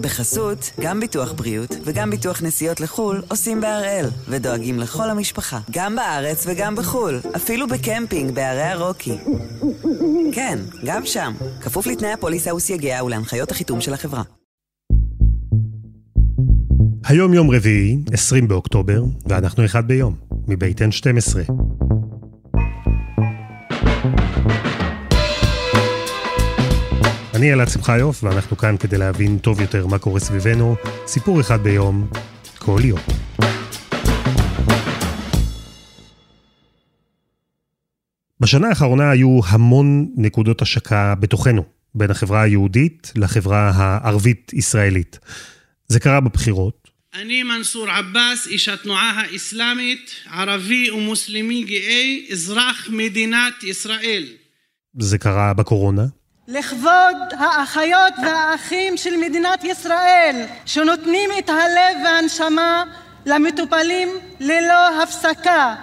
בחסות, גם ביטוח בריאות וגם ביטוח נסיעות לחו"ל עושים בהראל, ודואגים לכל המשפחה, גם בארץ וגם בחו"ל, אפילו בקמפינג בערי הרוקי. כן, גם שם, כפוף לתנאי הפוליסה וסייגיה ולהנחיות החיתום של החברה. היום יום רביעי, 20 באוקטובר, ואנחנו אחד ביום, מבית N12. אני אלעד שמחיוף, ואנחנו כאן כדי להבין טוב יותר מה קורה סביבנו, סיפור אחד ביום, כל יום. בשנה האחרונה היו המון נקודות השקה בתוכנו, בין החברה היהודית לחברה הערבית-ישראלית. זה קרה בבחירות. אני מנסור עבאס, איש התנועה האסלאמית, ערבי ומוסלמי גאה, אזרח מדינת ישראל. זה קרה בקורונה. לכבוד האחיות והאחים של מדינת ישראל שנותנים את הלב והנשמה למטופלים ללא הפסקה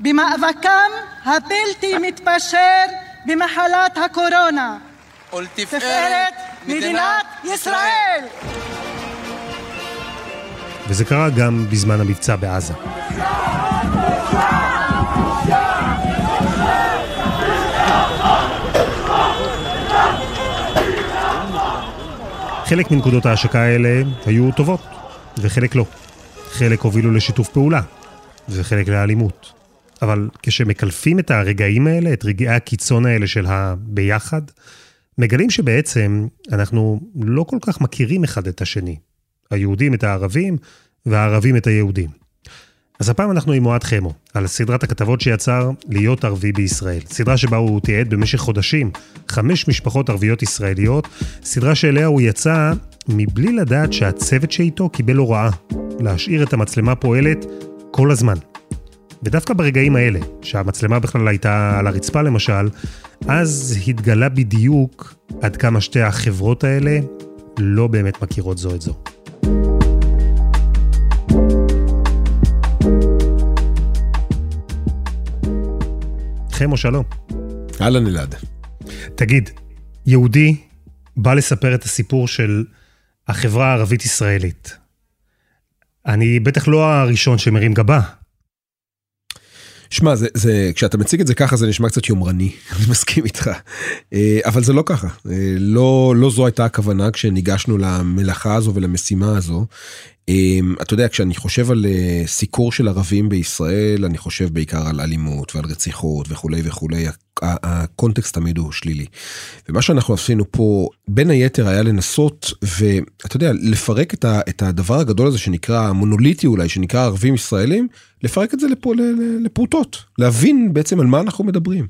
במאבקם הבלתי מתפשר במחלת הקורונה. ולתפארת מדינת ישראל. וזה קרה גם בזמן המבצע בעזה. חלק מנקודות ההשקה האלה היו טובות, וחלק לא. חלק הובילו לשיתוף פעולה, וחלק לאלימות. אבל כשמקלפים את הרגעים האלה, את רגעי הקיצון האלה של הביחד, מגלים שבעצם אנחנו לא כל כך מכירים אחד את השני. היהודים את הערבים, והערבים את היהודים. אז הפעם אנחנו עם אוהד חמו, על סדרת הכתבות שיצר להיות ערבי בישראל. סדרה שבה הוא תיעד במשך חודשים חמש משפחות ערביות ישראליות, סדרה שאליה הוא יצא מבלי לדעת שהצוות שאיתו קיבל הוראה להשאיר את המצלמה פועלת כל הזמן. ודווקא ברגעים האלה, שהמצלמה בכלל הייתה על הרצפה למשל, אז התגלה בדיוק עד כמה שתי החברות האלה לא באמת מכירות זו את זו. חמו, שלום. אהלן אלעד. תגיד, יהודי בא לספר את הסיפור של החברה הערבית-ישראלית. אני בטח לא הראשון שמרים גבה. שמע, זה, זה, כשאתה מציג את זה ככה זה נשמע קצת יומרני, אני מסכים איתך. אה, אבל זה לא ככה, אה, לא, לא זו הייתה הכוונה כשניגשנו למלאכה הזו ולמשימה הזו. אמ, אתה יודע, כשאני חושב על אה, סיקור של ערבים בישראל, אני חושב בעיקר על אלימות ועל רציחות וכולי וכולי, הקונטקסט תמיד הוא שלילי. ומה שאנחנו עשינו פה, בין היתר היה לנסות, ואתה יודע, לפרק את, ה, את הדבר הגדול הזה שנקרא, המונוליטי אולי, שנקרא ערבים ישראלים, לפרק את זה לפה, לפרוטות, להבין בעצם על מה אנחנו מדברים.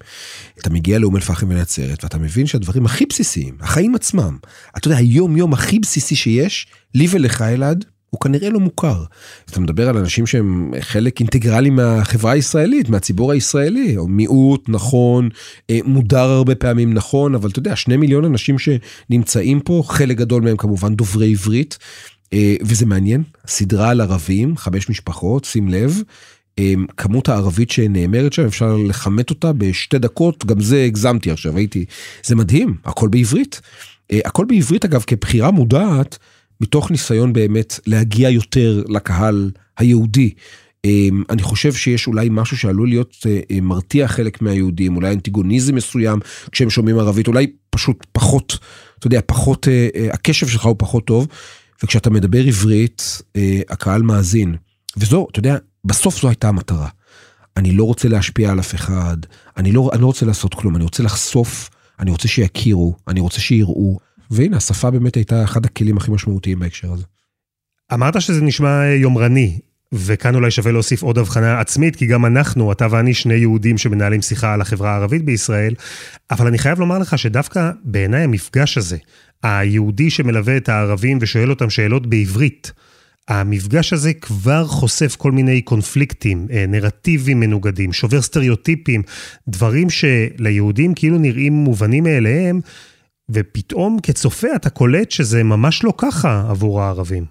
אתה מגיע לאום אל-פחם ונצרת, ואתה מבין שהדברים הכי בסיסיים, החיים עצמם, אתה יודע, היום יום הכי בסיסי שיש, לי ולך אלעד, הוא כנראה לא מוכר. אתה מדבר על אנשים שהם חלק אינטגרלי מהחברה הישראלית, מהציבור הישראלי, או מיעוט, נכון, אה, מודר הרבה פעמים, נכון, אבל אתה יודע, שני מיליון אנשים שנמצאים פה, חלק גדול מהם כמובן דוברי עברית, אה, וזה מעניין, סדרה על ערבים, חמש משפחות, שים לב. אה, כמות הערבית שנאמרת שם אפשר לכמת אותה בשתי דקות גם זה הגזמתי עכשיו הייתי זה מדהים הכל בעברית הכל בעברית אגב כבחירה מודעת מתוך ניסיון באמת להגיע יותר לקהל היהודי. אמ, אני חושב שיש אולי משהו שעלול להיות אה, אה, מרתיע חלק מהיהודים, אולי אנטיגוניזם מסוים כשהם שומעים ערבית, אולי פשוט פחות, אתה יודע, פחות, אה, הקשב שלך הוא פחות טוב, וכשאתה מדבר עברית, הקהל מאזין. וזו, אתה יודע, בסוף זו הייתה המטרה. אני לא רוצה להשפיע על אף אחד, אני לא, אני לא רוצה לעשות כלום, אני רוצה לחשוף, אני רוצה שיכירו, אני רוצה שיראו. והנה, השפה באמת הייתה אחד הכלים הכי משמעותיים בהקשר הזה. אמרת שזה נשמע יומרני, וכאן אולי שווה להוסיף עוד הבחנה עצמית, כי גם אנחנו, אתה ואני, שני יהודים שמנהלים שיחה על החברה הערבית בישראל, אבל אני חייב לומר לך שדווקא בעיניי המפגש הזה, היהודי שמלווה את הערבים ושואל אותם שאלות בעברית, המפגש הזה כבר חושף כל מיני קונפליקטים, אה, נרטיבים מנוגדים, שובר סטריאוטיפים, דברים שליהודים כאילו נראים מובנים מאליהם, ופתאום כצופה אתה קולט שזה ממש לא ככה עבור הערבים.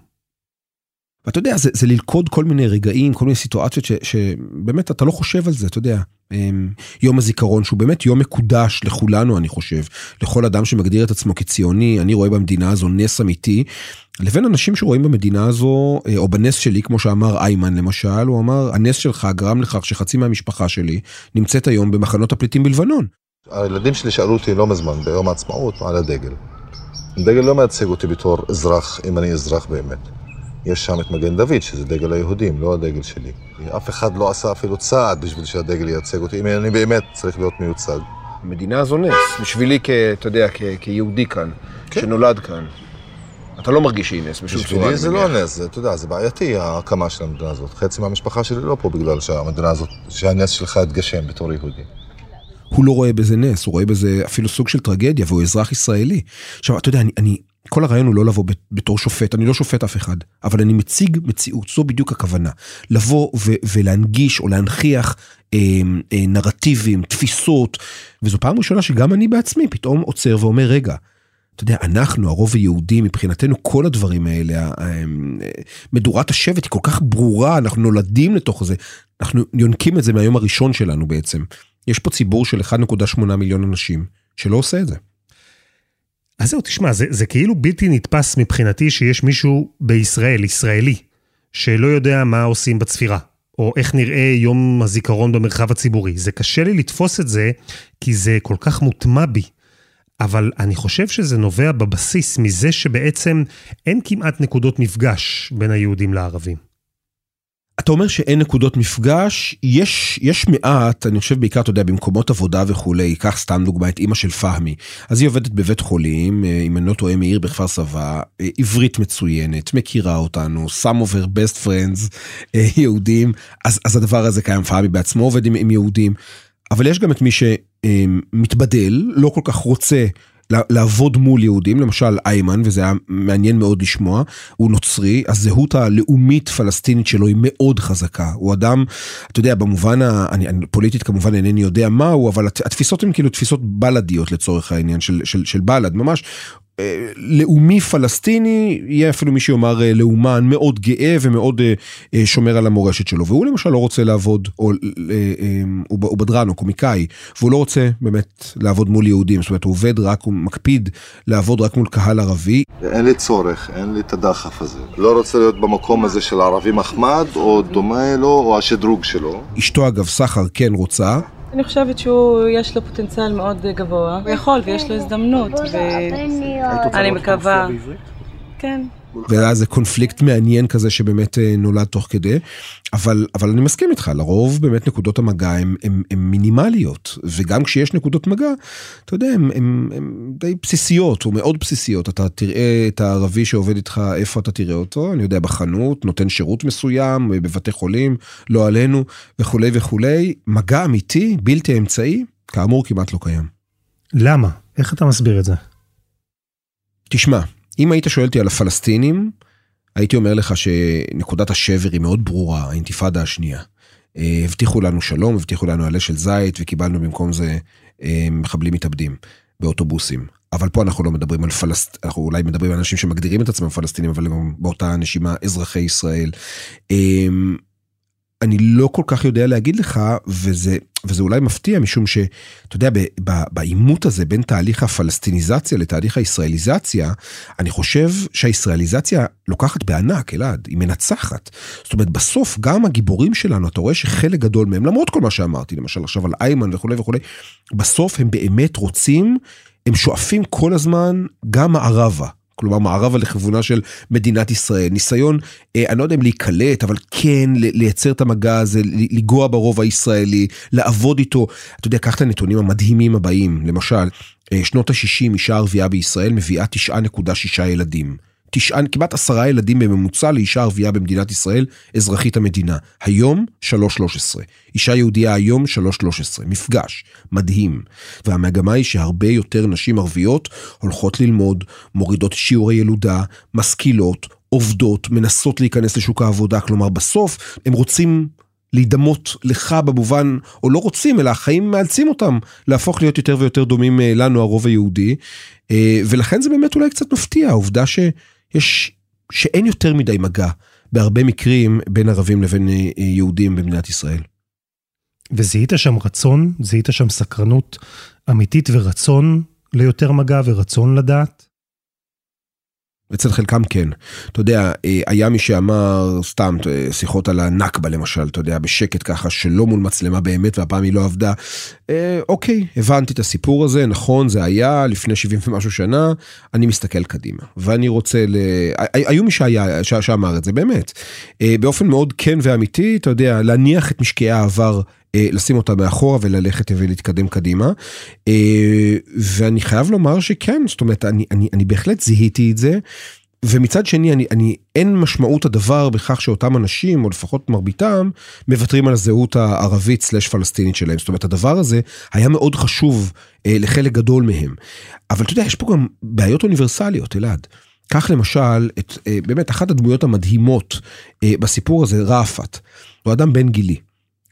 ואתה יודע, זה, זה ללכוד כל מיני רגעים, כל מיני סיטואציות ש, שבאמת אתה לא חושב על זה, אתה יודע. אמ, יום הזיכרון שהוא באמת יום מקודש לכולנו, אני חושב. לכל אדם שמגדיר את עצמו כציוני, אני רואה במדינה הזו נס אמיתי. לבין אנשים שרואים במדינה הזו, אה, או בנס שלי, כמו שאמר איימן למשל, הוא אמר, הנס שלך גרם לכך שחצי מהמשפחה שלי נמצאת היום במחנות הפליטים בלבנון. הילדים שלי שאלו אותי לא מזמן, ביום העצמאות, על הדגל. הדגל לא מייצג אותי בתור אזרח, אם אני אזרח באמת. יש שם את מגן דוד, שזה דגל היהודים, לא הדגל שלי. אף אחד לא עשה אפילו צעד בשביל שהדגל ייצג אותי, אם אני באמת צריך להיות מיוצג. המדינה הזו נס, בשבילי, כ, אתה יודע, כ, כיהודי כאן, כן. שנולד כאן. אתה לא מרגיש שהיא נס בשום צורה. בשבילי זה לא נס, זה, אתה יודע, זה בעייתי ההקמה של המדינה הזאת. חצי מהמשפחה שלי לא פה בגלל שהמדינה הזאת, שהנס שלך התגשם בתור יהודי. הוא לא רואה בזה נס, הוא רואה בזה אפילו סוג של טרגדיה, והוא אזרח ישראלי. עכשיו, אתה יודע, אני, אני כל הרעיון הוא לא לבוא בתור שופט, אני לא שופט אף אחד, אבל אני מציג מציאות, זו בדיוק הכוונה. לבוא ו- ולהנגיש או להנכיח אה, אה, נרטיבים, תפיסות, וזו פעם ראשונה שגם אני בעצמי פתאום עוצר ואומר, רגע, אתה יודע, אנחנו, הרוב היהודי, מבחינתנו כל הדברים האלה, אה, אה, מדורת השבט היא כל כך ברורה, אנחנו נולדים לתוך זה, אנחנו יונקים את זה מהיום הראשון שלנו בעצם. יש פה ציבור של 1.8 מיליון אנשים שלא עושה את זה. אז זהו, תשמע, זה, זה כאילו בלתי נתפס מבחינתי שיש מישהו בישראל, ישראלי, שלא יודע מה עושים בצפירה, או איך נראה יום הזיכרון במרחב הציבורי. זה קשה לי לתפוס את זה, כי זה כל כך מוטמע בי. אבל אני חושב שזה נובע בבסיס מזה שבעצם אין כמעט נקודות מפגש בין היהודים לערבים. אתה אומר שאין נקודות מפגש, יש, יש מעט, אני חושב בעיקר, אתה יודע, במקומות עבודה וכולי, קח סתם דוגמא את אימא של פהמי. אז היא עובדת בבית חולים, אה, אם אני לא טועה, מאיר בכפר סבא, אה, עברית מצוינת, מכירה אותנו, some of her best friends, אה, יהודים, אז, אז הדבר הזה קיים, פהמי בעצמו עובד עם, עם יהודים, אבל יש גם את מי שמתבדל, לא כל כך רוצה לעבוד מול יהודים, למשל איימן, וזה היה מעניין מאוד לשמוע, הוא נוצרי, הזהות הלאומית פלסטינית שלו היא מאוד חזקה. הוא אדם, אתה יודע, במובן, ה, אני, אני פוליטית כמובן אינני יודע מהו, אבל התפיסות הן כאילו תפיסות בלדיות לצורך העניין של, של, של בלד, ממש. לאומי פלסטיני, יהיה אפילו מי שיאמר אה, לאומן מאוד גאה ומאוד אה, אה, שומר על המורשת שלו. והוא למשל לא רוצה לעבוד, או הוא בדרן או קומיקאי, והוא לא רוצה באמת לעבוד מול יהודים, זאת אומרת הוא עובד רק, הוא מקפיד לעבוד רק מול קהל ערבי. אין לי צורך, אין לי את הדחף הזה. לא רוצה להיות במקום הזה של ערבי מחמד, או דומה לו, או השדרוג שלו. אשתו אגב, סחר, כן רוצה. אני חושבת שהוא, יש לו פוטנציאל מאוד גבוה, הוא יכול ויש לו הזדמנות, ואני מקווה... כן. והיה איזה קונפליקט מעניין כזה שבאמת אה, נולד תוך כדי. אבל, אבל אני מסכים איתך, לרוב באמת נקודות המגע הן מינימליות, וגם כשיש נקודות מגע, אתה יודע, הן די בסיסיות, או מאוד בסיסיות. אתה תראה את הערבי שעובד איתך, איפה אתה תראה אותו, אני יודע, בחנות, נותן שירות מסוים, בבתי חולים, לא עלינו, וכולי וכולי. מגע אמיתי, בלתי אמצעי, כאמור כמעט לא קיים. למה? איך אתה מסביר את זה? תשמע, אם היית שואל אותי על הפלסטינים, הייתי אומר לך שנקודת השבר היא מאוד ברורה, האינתיפאדה השנייה. אה, הבטיחו לנו שלום, הבטיחו לנו עלה של זית, וקיבלנו במקום זה אה, מחבלים מתאבדים באוטובוסים. אבל פה אנחנו לא מדברים על פלסט... אנחנו אולי מדברים על אנשים שמגדירים את עצמם פלסטינים, אבל גם באותה נשימה אזרחי ישראל. אני לא כל כך יודע להגיד לך, וזה, וזה אולי מפתיע, משום שאתה יודע, בעימות הזה בין תהליך הפלסטיניזציה לתהליך הישראליזציה, אני חושב שהישראליזציה לוקחת בענק, אלעד, היא מנצחת. זאת אומרת, בסוף גם הגיבורים שלנו, אתה רואה שחלק גדול מהם, למרות כל מה שאמרתי, למשל עכשיו על איימן וכולי וכולי, בסוף הם באמת רוצים, הם שואפים כל הזמן גם מערבה. כלומר מערבה לכיוונה של מדינת ישראל. ניסיון, אה, אני לא יודע אם להיקלט, אבל כן לייצר את המגע הזה, לנגוע ברוב הישראלי, לעבוד איתו. אתה יודע, קח את הנתונים המדהימים הבאים, למשל, אה, שנות ה-60 אישה ערבייה בישראל מביאה 9.6 ילדים. תשעה, כמעט עשרה ילדים בממוצע לאישה ערבייה במדינת ישראל, אזרחית המדינה. היום, 3.13. אישה יהודייה היום, 3.13. מפגש, מדהים. והמגמה היא שהרבה יותר נשים ערביות הולכות ללמוד, מורידות שיעורי ילודה, משכילות, עובדות, מנסות להיכנס לשוק העבודה. כלומר, בסוף הם רוצים להידמות לך במובן, או לא רוצים, אלא החיים מאלצים אותם להפוך להיות יותר ויותר דומים אה, לנו, הרוב היהודי. אה, ולכן זה באמת אולי קצת מפתיע, העובדה ש... יש, שאין יותר מדי מגע בהרבה מקרים בין ערבים לבין אה, יהודים במדינת ישראל. וזיהית שם רצון, זיהית שם סקרנות אמיתית ורצון ליותר מגע ורצון לדעת? אצל חלקם כן. אתה יודע, אה, היה מי שאמר, סתם, שיחות על הנכבה למשל, אתה יודע, בשקט ככה, שלא מול מצלמה באמת, והפעם היא לא עבדה. אה, אוקיי, הבנתי את הסיפור הזה, נכון, זה היה לפני 70 ומשהו שנה, אני מסתכל קדימה. ואני רוצה ל... היו מי שהיה, שאמר את זה, באמת. אה, באופן מאוד כן ואמיתי, אתה יודע, להניח את משקעי העבר אה, לשים אותה מאחורה וללכת ולהתקדם קדימה. אה, ואני חייב לומר שכן, זאת אומרת, אני, אני, אני בהחלט זיהיתי את זה. ומצד שני, אני, אני, אין משמעות הדבר בכך שאותם אנשים, או לפחות מרביתם, מוותרים על הזהות הערבית סלש פלסטינית שלהם. זאת אומרת, הדבר הזה היה מאוד חשוב אה, לחלק גדול מהם. אבל אתה יודע, יש פה גם בעיות אוניברסליות, אלעד. קח למשל את, אה, באמת, אחת הדמויות המדהימות אה, בסיפור הזה, ראפת. הוא אדם בן גילי.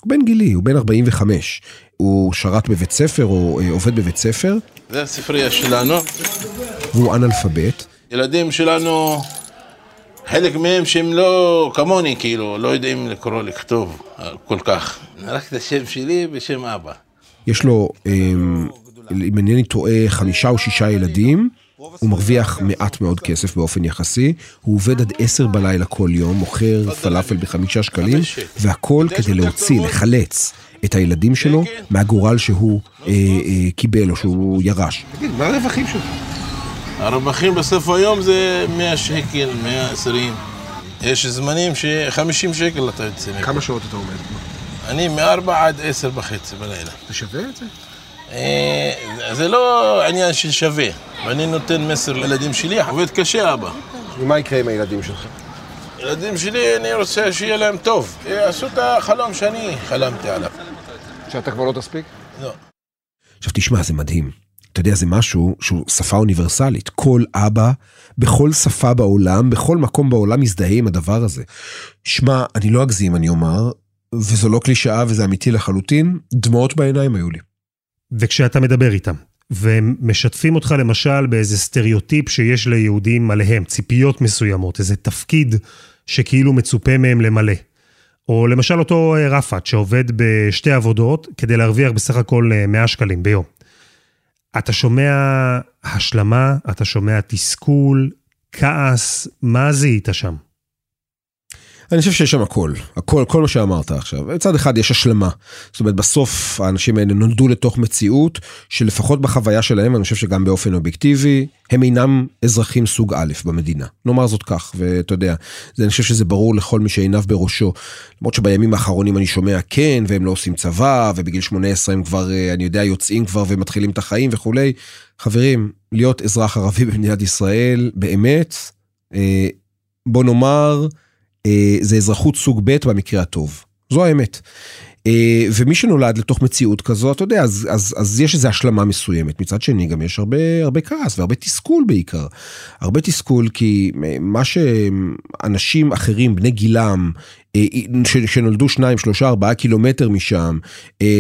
הוא בן גילי, הוא בן 45. הוא שרת בבית ספר, או אה, עובד בבית ספר. זה הספרייה שלנו. והוא אנאלפבית. ילדים שלנו, חלק מהם שהם לא כמוני, כאילו, לא יודעים לקרוא, לכתוב כל כך. רק את השם שלי ושם אבא. יש לו, אמ, אם אינני טועה, חמישה או שישה ילדים. הוא מרוויח מעט מאוד כסף באופן יחסי, הוא עובד עד עשר בלילה כל יום, מוכר פלאפל בחמישה שקלים, והכל כדי להוציא, לחלץ את הילדים שלו מהגורל שהוא אה, אה, קיבל או שהוא ירש. תגיד, מה הרווחים שלך? הרווחים בסוף היום זה 100 שקל, 120. יש זמנים ש-50 שקל אתה יוצא. כמה שעות אתה עומד? אני מ-4 עד 10 וחצי בלילה. אתה שווה את זה? אה, זה לא עניין של שווה, ואני נותן מסר לילדים שלי, עובד קשה אבא. ומה יקרה עם הילדים שלך? ילדים שלי, אני רוצה שיהיה להם טוב. יעשו את החלום שאני חלמתי עליו. שאתה כבר לא תספיק? לא. עכשיו תשמע, זה מדהים. אתה יודע, זה משהו שהוא שפה אוניברסלית. כל אבא, בכל שפה בעולם, בכל מקום בעולם מזדהה עם הדבר הזה. שמע, אני לא אגזים, אני אומר, וזו לא קלישאה וזה אמיתי לחלוטין, דמעות בעיניים היו לי. וכשאתה מדבר איתם, והם משתפים אותך למשל באיזה סטריאוטיפ שיש ליהודים עליהם, ציפיות מסוימות, איזה תפקיד שכאילו מצופה מהם למלא. או למשל אותו אה, רפת שעובד בשתי עבודות כדי להרוויח בסך הכל 100 אה, שקלים ביום. אתה שומע השלמה, אתה שומע תסכול, כעס, מה זיהית שם? אני חושב שיש שם הכל, הכל, כל מה שאמרת עכשיו. מצד אחד יש השלמה. זאת אומרת, בסוף האנשים האלה נולדו לתוך מציאות שלפחות בחוויה שלהם, אני חושב שגם באופן אובייקטיבי, הם אינם אזרחים סוג א' במדינה. נאמר זאת כך, ואתה יודע, זה, אני חושב שזה ברור לכל מי שעיניו בראשו. למרות שבימים האחרונים אני שומע כן, והם לא עושים צבא, ובגיל 18 הם כבר, אה, אני יודע, יוצאים כבר ומתחילים את החיים וכולי. חברים, להיות אזרח ערבי במדינת ישראל, באמת, אה, בוא נאמר, זה אזרחות סוג ב' במקרה הטוב. זו האמת. אה, ומי שנולד לתוך מציאות כזו, אתה יודע, אז, אז, אז יש איזו השלמה מסוימת. מצד שני, גם יש הרבה, הרבה כעס והרבה תסכול בעיקר. הרבה תסכול כי מה שאנשים אחרים, בני גילם, אה, שנולדו שניים, שלושה, ארבעה קילומטר משם,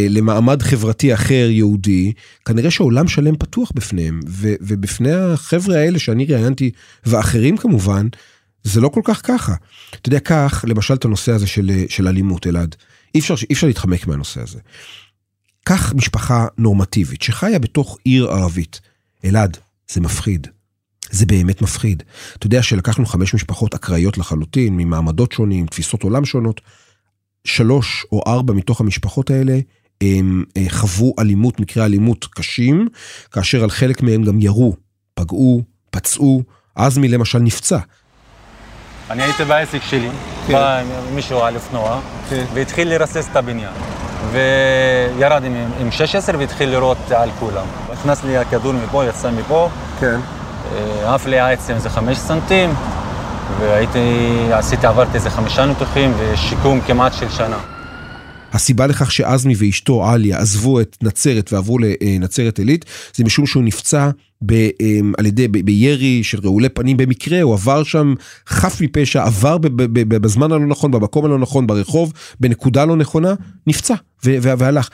למעמד חברתי אחר, יהודי, כנראה שעולם שלם פתוח בפניהם. ובפני החבר'ה האלה שאני ראיינתי, ואחרים כמובן, זה לא כל כך ככה. אתה יודע, קח למשל את הנושא הזה של, של אלימות, אלעד. אי אפשר, אי אפשר להתחמק מהנושא הזה. קח משפחה נורמטיבית שחיה בתוך עיר ערבית. אלעד, זה מפחיד. זה באמת מפחיד. אתה יודע שלקחנו חמש משפחות אקראיות לחלוטין, ממעמדות שונים, תפיסות עולם שונות. שלוש או ארבע מתוך המשפחות האלה הם אה, חוו אלימות, מקרי אלימות קשים, כאשר על חלק מהם גם ירו, פגעו, פצעו. עזמי למשל נפצע. אני הייתי בעסק שלי, כן. בא מישהו על אופנוע, כן. והתחיל לרסס את הבניין. וירד עם, עם 16 והתחיל לירות על כולם. נכנס לי הכדור מפה, יצא מפה. כן. אה, עף לי העצם איזה חמש סנטים, והייתי, עשיתי, עברתי איזה חמישה ניתוחים ושיקום כמעט של שנה. הסיבה לכך שעזמי ואשתו עליה עזבו את נצרת ועברו לנצרת עילית, זה משום שהוא נפצע ב, אמ, על ידי, ב, בירי של רעולי פנים במקרה, הוא עבר שם חף מפשע, עבר ב, ב, ב, בזמן הלא נכון, במקום הלא נכון, ברחוב, בנקודה לא נכונה, נפצע ו, ו, והלך.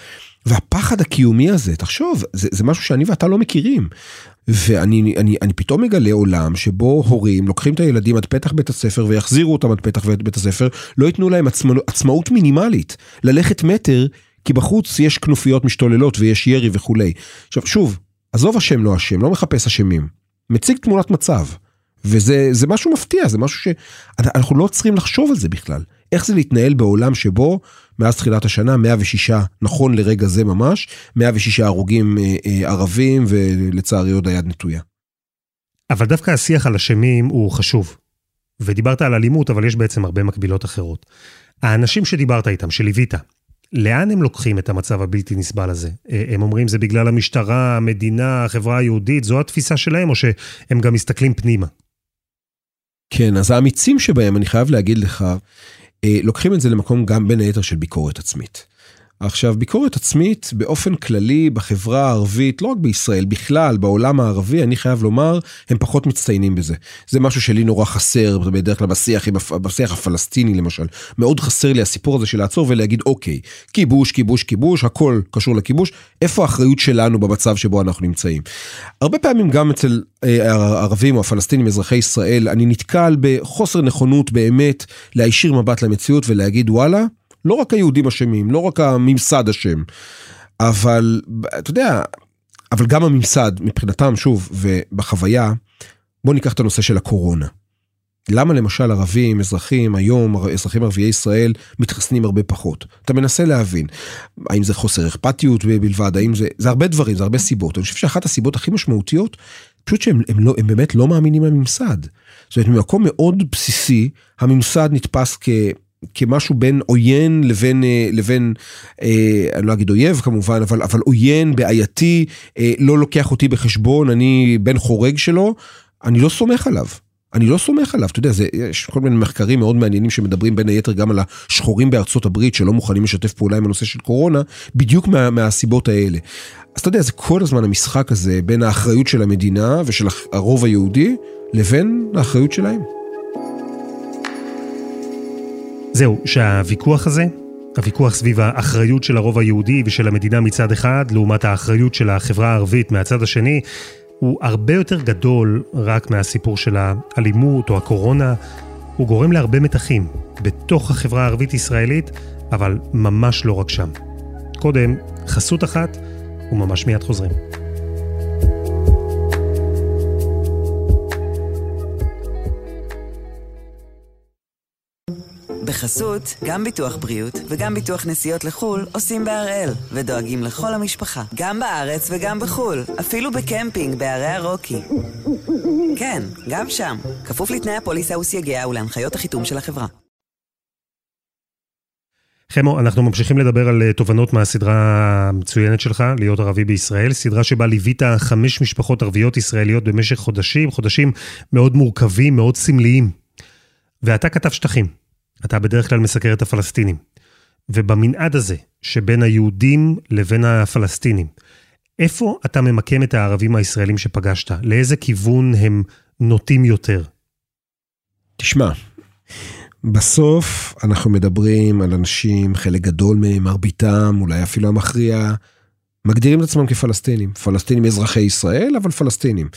והפחד הקיומי הזה, תחשוב, זה, זה משהו שאני ואתה לא מכירים. ואני אני, אני פתאום מגלה עולם שבו הורים לוקחים את הילדים עד פתח בית הספר ויחזירו אותם עד פתח בית הספר, לא ייתנו להם עצמא, עצמאות מינימלית, ללכת מטר, כי בחוץ יש כנופיות משתוללות ויש ירי וכולי. עכשיו שוב, עזוב אשם לא אשם, לא מחפש אשמים, מציג תמונת מצב. וזה משהו מפתיע, זה משהו שאנחנו לא צריכים לחשוב על זה בכלל. איך זה להתנהל בעולם שבו מאז תחילת השנה 106, נכון לרגע זה ממש, 106 הרוגים אה, אה, ערבים ולצערי עוד היד נטויה. אבל דווקא השיח על אשמים הוא חשוב. ודיברת על אלימות, אבל יש בעצם הרבה מקבילות אחרות. האנשים שדיברת איתם, שליווית, לאן הם לוקחים את המצב הבלתי נסבל הזה? אה, הם אומרים זה בגלל המשטרה, המדינה, החברה היהודית, זו התפיסה שלהם, או שהם גם מסתכלים פנימה? כן, אז האמיצים שבהם, אני חייב להגיד לך, לוקחים את זה למקום גם בין היתר של ביקורת עצמית. עכשיו, ביקורת עצמית באופן כללי בחברה הערבית, לא רק בישראל, בכלל, בעולם הערבי, אני חייב לומר, הם פחות מצטיינים בזה. זה משהו שלי נורא חסר, בדרך כלל בשיח, בשיח הפלסטיני למשל. מאוד חסר לי הסיפור הזה של לעצור ולהגיד, אוקיי, כיבוש, כיבוש, כיבוש, הכל קשור לכיבוש, איפה האחריות שלנו במצב שבו אנחנו נמצאים? הרבה פעמים גם אצל אה, הערבים או הפלסטינים, אזרחי ישראל, אני נתקל בחוסר נכונות באמת להישיר מבט למציאות ולהגיד, וואלה, לא רק היהודים אשמים, לא רק הממסד אשם, אבל אתה יודע, אבל גם הממסד מבחינתם, שוב, ובחוויה, בוא ניקח את הנושא של הקורונה. למה למשל ערבים, אזרחים, היום אזרחים ערביי ישראל מתחסנים הרבה פחות? אתה מנסה להבין, האם זה חוסר אכפתיות בלבד, האם זה, זה הרבה דברים, זה הרבה סיבות. אני חושב שאחת הסיבות הכי משמעותיות, פשוט שהם הם לא, הם באמת לא מאמינים לממסד. זאת אומרת, ממקום מאוד בסיסי, הממסד נתפס כ... כמשהו בין עוין לבין אה, לבין אה, אני לא אגיד אויב כמובן אבל אבל עוין בעייתי אה, לא לוקח אותי בחשבון אני בן חורג שלו אני לא סומך עליו. אני לא סומך עליו, אתה יודע, זה, יש כל מיני מחקרים מאוד מעניינים שמדברים בין היתר גם על השחורים בארצות הברית שלא מוכנים לשתף פעולה עם הנושא של קורונה, בדיוק מה, מהסיבות האלה. אז אתה יודע, זה כל הזמן המשחק הזה בין האחריות של המדינה ושל הרוב היהודי לבין האחריות שלהם. זהו, שהוויכוח הזה, הוויכוח סביב האחריות של הרוב היהודי ושל המדינה מצד אחד, לעומת האחריות של החברה הערבית מהצד השני, הוא הרבה יותר גדול רק מהסיפור של האלימות או הקורונה. הוא גורם להרבה מתחים בתוך החברה הערבית-ישראלית, אבל ממש לא רק שם. קודם, חסות אחת, וממש מיד חוזרים. בחסות, גם ביטוח בריאות וגם ביטוח נסיעות לחו"ל עושים בהראל, ודואגים לכל המשפחה, גם בארץ וגם בחו"ל, אפילו בקמפינג בערי הרוקי. כן, גם שם, כפוף לתנאי הפוליסה וסייגיה ולהנחיות החיתום של החברה. חמו, אנחנו ממשיכים לדבר על אה, תובנות מהסדרה המצוינת שלך, להיות ערבי בישראל, סדרה שבה ליווית חמש משפחות ערביות ישראליות במשך חודשים, חודשים מאוד מורכבים, מאוד סמליים. ואתה כתב שטחים. אתה בדרך כלל מסקר את הפלסטינים. ובמנעד הזה, שבין היהודים לבין הפלסטינים, איפה אתה ממקם את הערבים הישראלים שפגשת? לאיזה כיוון הם נוטים יותר? תשמע, בסוף אנחנו מדברים על אנשים, חלק גדול מהם, מרביתם, אולי אפילו המכריע, מגדירים את עצמם כפלסטינים. פלסטינים אזרחי ישראל, אבל פלסטינים.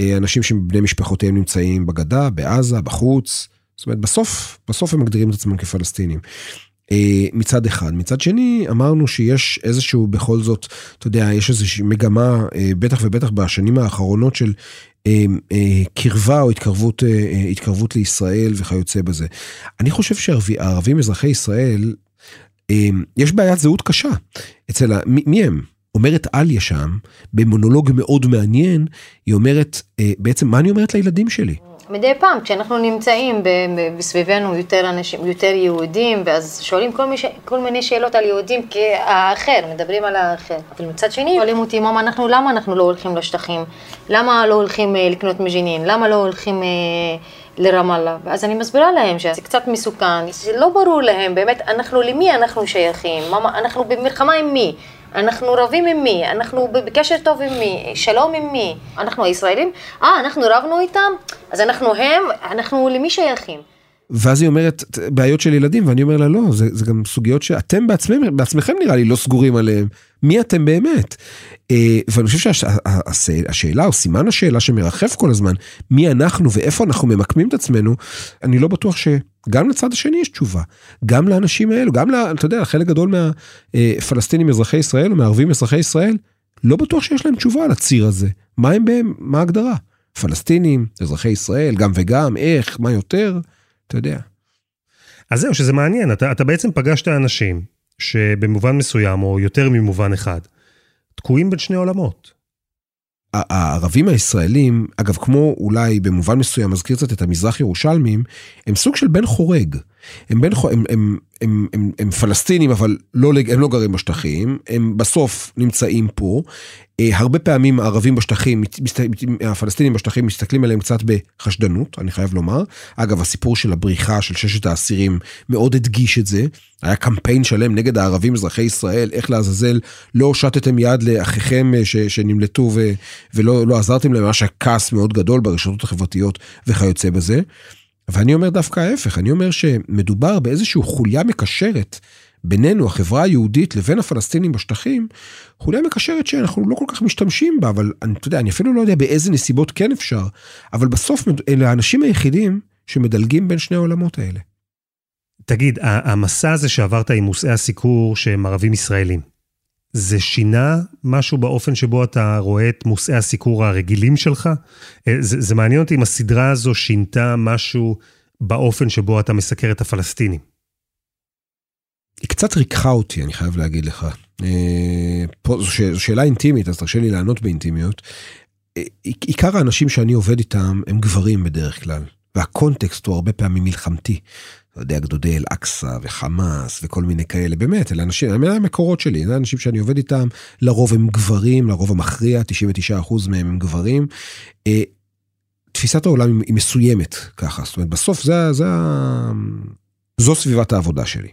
אה, אנשים שבני משפחותיהם נמצאים בגדה, בעזה, בחוץ. זאת אומרת, בסוף, בסוף הם מגדירים את עצמם כפלסטינים. אה, מצד אחד. מצד שני, אמרנו שיש איזשהו, בכל זאת, אתה יודע, יש איזושהי מגמה, אה, בטח ובטח בשנים האחרונות של אה, קרבה או התקרבות, התקרבות לישראל וכיוצא בזה. אני חושב שהערבים אזרחי ישראל, יש בעיית זהות קשה. אצל, מי, מי הם? אומרת עליה שם, במונולוג מאוד מעניין, היא אומרת, בעצם, מה אני אומרת לילדים שלי? מדי פעם, כשאנחנו נמצאים בסביבנו יותר אנשים, יותר יהודים, ואז שואלים כל, מיש, כל מיני שאלות על יהודים כאחר, מדברים על האחר. אבל מצד שני, שואלים אותי, ממה אנחנו, למה אנחנו לא הולכים לשטחים? למה לא הולכים אה, לקנות מג'נין? למה לא הולכים... אה, לרמאללה, ואז אני מסבירה להם שזה קצת מסוכן, זה לא ברור להם, באמת, אנחנו, למי אנחנו שייכים? מה, אנחנו במלחמה עם מי? אנחנו רבים עם מי? אנחנו בקשר טוב עם מי? שלום עם מי? אנחנו הישראלים? אה, אנחנו רבנו איתם? אז אנחנו הם, אנחנו למי שייכים? ואז היא אומרת, בעיות של ילדים, ואני אומר לה, לא, זה, זה גם סוגיות שאתם בעצמם, בעצמכם נראה לי לא סגורים עליהם. מי אתם באמת? אה, ואני חושב שהשאלה, או סימן השאלה שמרחף כל הזמן, מי אנחנו ואיפה אנחנו ממקמים את עצמנו, אני לא בטוח שגם לצד השני יש תשובה. גם לאנשים האלו, גם, לה, אתה יודע, חלק גדול מהפלסטינים אזרחי ישראל, או מערבים אזרחי ישראל, לא בטוח שיש להם תשובה על הציר הזה. מה הם בהם, מה ההגדרה? פלסטינים, אזרחי ישראל, גם וגם, איך, מה יותר, אתה יודע. אז זהו, שזה מעניין, אתה, אתה בעצם פגשת אנשים שבמובן מסוים, או יותר ממובן אחד, תקועים בין שני עולמות. הערבים הישראלים, אגב, כמו אולי במובן מסוים, מזכיר קצת את המזרח ירושלמים, הם סוג של בן חורג. הם, בן, הם, הם, הם, הם, הם פלסטינים, אבל לא, הם לא גרים בשטחים, הם בסוף נמצאים פה. אה, הרבה פעמים הערבים בשטחים, הפלסטינים בשטחים מסתכלים עליהם קצת בחשדנות, אני חייב לומר. אגב, הסיפור של הבריחה של ששת האסירים מאוד הדגיש את זה. היה קמפיין שלם נגד הערבים אזרחי ישראל, איך לעזאזל לא הושטתם יד לאחיכם אה, ש, שנמלטו ו, ולא לא עזרתם להם, היה כעס מאוד גדול ברשתות החברתיות וכיוצא בזה. ואני אומר דווקא ההפך, אני אומר שמדובר באיזושהי חוליה מקשרת בינינו, החברה היהודית, לבין הפלסטינים בשטחים, חוליה מקשרת שאנחנו לא כל כך משתמשים בה, אבל אני, אתה יודע, אני אפילו לא יודע באיזה נסיבות כן אפשר, אבל בסוף אלה האנשים היחידים שמדלגים בין שני העולמות האלה. תגיד, המסע הזה שעברת עם מושאי הסיקור שהם ערבים ישראלים, זה שינה משהו באופן שבו אתה רואה את מושאי הסיקור הרגילים שלך? אה, זה, זה מעניין אותי אם הסדרה הזו שינתה משהו באופן שבו אתה מסקר את הפלסטינים. היא קצת ריככה אותי, אני חייב להגיד לך. אה, פה זו שאלה אינטימית, אז תרשה לי לענות באינטימיות. אה, עיקר האנשים שאני עובד איתם הם גברים בדרך כלל, והקונטקסט הוא הרבה פעמים מלחמתי. אתה יודע, גדודי אל-אקצא וחמאס וכל מיני כאלה, באמת, אלה אנשים, אלה המקורות שלי, זה אנשים שאני עובד איתם, לרוב הם גברים, לרוב המכריע, 99% מהם הם גברים. אה, תפיסת העולם היא מסוימת ככה, זאת אומרת, בסוף זה, זה, זו סביבת העבודה שלי.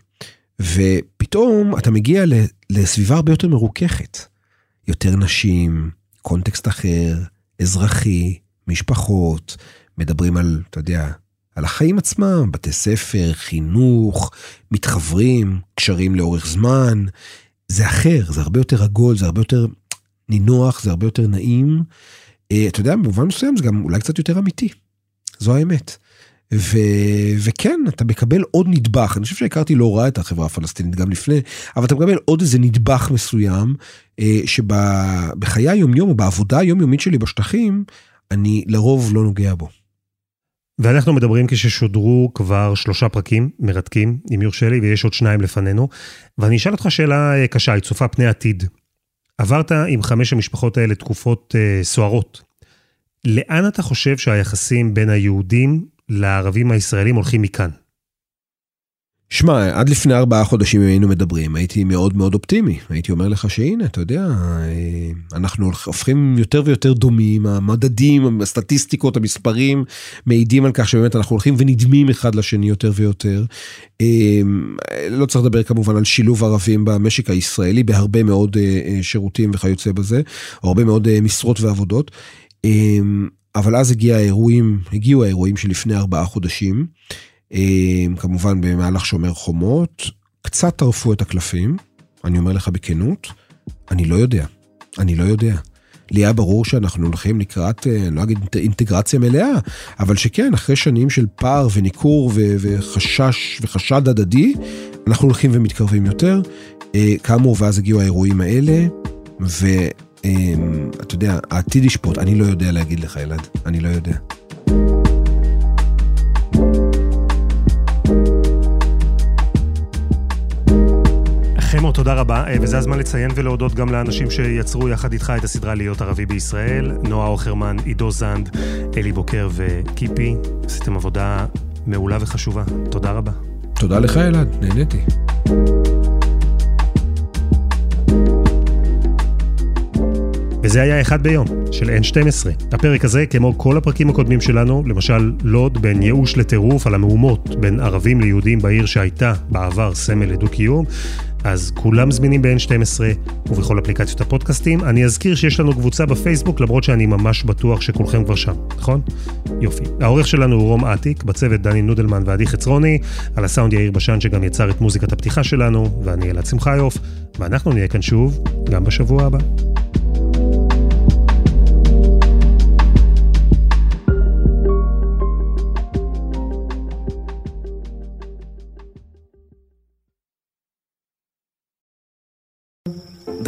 ופתאום אתה מגיע לסביבה הרבה יותר מרוככת. יותר נשים, קונטקסט אחר, אזרחי, משפחות, מדברים על, אתה יודע, על החיים עצמם, בתי ספר, חינוך, מתחברים, קשרים לאורך זמן. זה אחר, זה הרבה יותר עגול, זה הרבה יותר נינוח, זה הרבה יותר נעים. אה, אתה יודע, במובן מסוים זה גם אולי קצת יותר אמיתי. זו האמת. ו... וכן, אתה מקבל עוד נדבך, אני חושב שהכרתי לא רע את החברה הפלסטינית גם לפני, אבל אתה מקבל עוד איזה נדבך מסוים, אה, שבחיי היומיום או בעבודה היומיומית שלי בשטחים, אני לרוב לא נוגע בו. ואנחנו מדברים כששודרו כבר שלושה פרקים מרתקים, אם יורשה לי, ויש עוד שניים לפנינו. ואני אשאל אותך שאלה אה, קשה, היא צופה פני עתיד. עברת עם חמש המשפחות האלה תקופות אה, סוערות. לאן אתה חושב שהיחסים בין היהודים לערבים הישראלים הולכים מכאן? שמע, עד לפני ארבעה חודשים היינו מדברים, הייתי מאוד מאוד אופטימי. הייתי אומר לך שהנה, אתה יודע, אה, אנחנו הופכים יותר ויותר דומים, המדדים, הסטטיסטיקות, המספרים, מעידים על כך שבאמת אנחנו הולכים ונדמים אחד לשני יותר ויותר. אה, לא צריך לדבר כמובן על שילוב ערבים במשק הישראלי בהרבה מאוד אה, שירותים וכיוצא בזה, הרבה מאוד משרות ועבודות. אבל אז הגיע האירועים, הגיעו האירועים שלפני ארבעה חודשים. אמ, כמובן במהלך שומר חומות, קצת טרפו את הקלפים, אני אומר לך בכנות, אני לא יודע, אני לא יודע. לי היה ברור שאנחנו הולכים לקראת, אה, אני לא אגיד אינטגרציה מלאה, אבל שכן, אחרי שנים של פער וניכור וחשש וחשד הדדי, אנחנו הולכים ומתקרבים יותר. אה, כאמור, ואז הגיעו האירועים האלה, ואתה יודע, העתיד ישפוט, אני לא יודע להגיד לך, אלעד, אני לא יודע. חמו, תודה רבה, אה, וזה הזמן לציין ולהודות גם לאנשים שיצרו יחד איתך את הסדרה להיות ערבי בישראל, נועה אוכרמן, עידו זנד, אלי בוקר וקיפי. עשיתם עבודה מעולה וחשובה. תודה רבה. תודה לך אלעד, נהניתי. וזה היה אחד ביום, של N12. הפרק הזה, כמו כל הפרקים הקודמים שלנו, למשל לוד בין ייאוש לטירוף על המהומות בין ערבים ליהודים בעיר שהייתה בעבר סמל לדו-קיום, אז כולם זמינים ב-N12 ובכל אפליקציות הפודקאסטים. אני אזכיר שיש לנו קבוצה בפייסבוק, למרות שאני ממש בטוח שכולכם כבר שם, נכון? יופי. העורך שלנו הוא רום אטיק, בצוות דני נודלמן ועדי חצרוני, על הסאונד יאיר בשן שגם יצר את מוזיקת הפתיחה שלנו, ואני אלעד שמחיוף, ואנחנו נהיה כאן שוב, גם בשבוע הבא.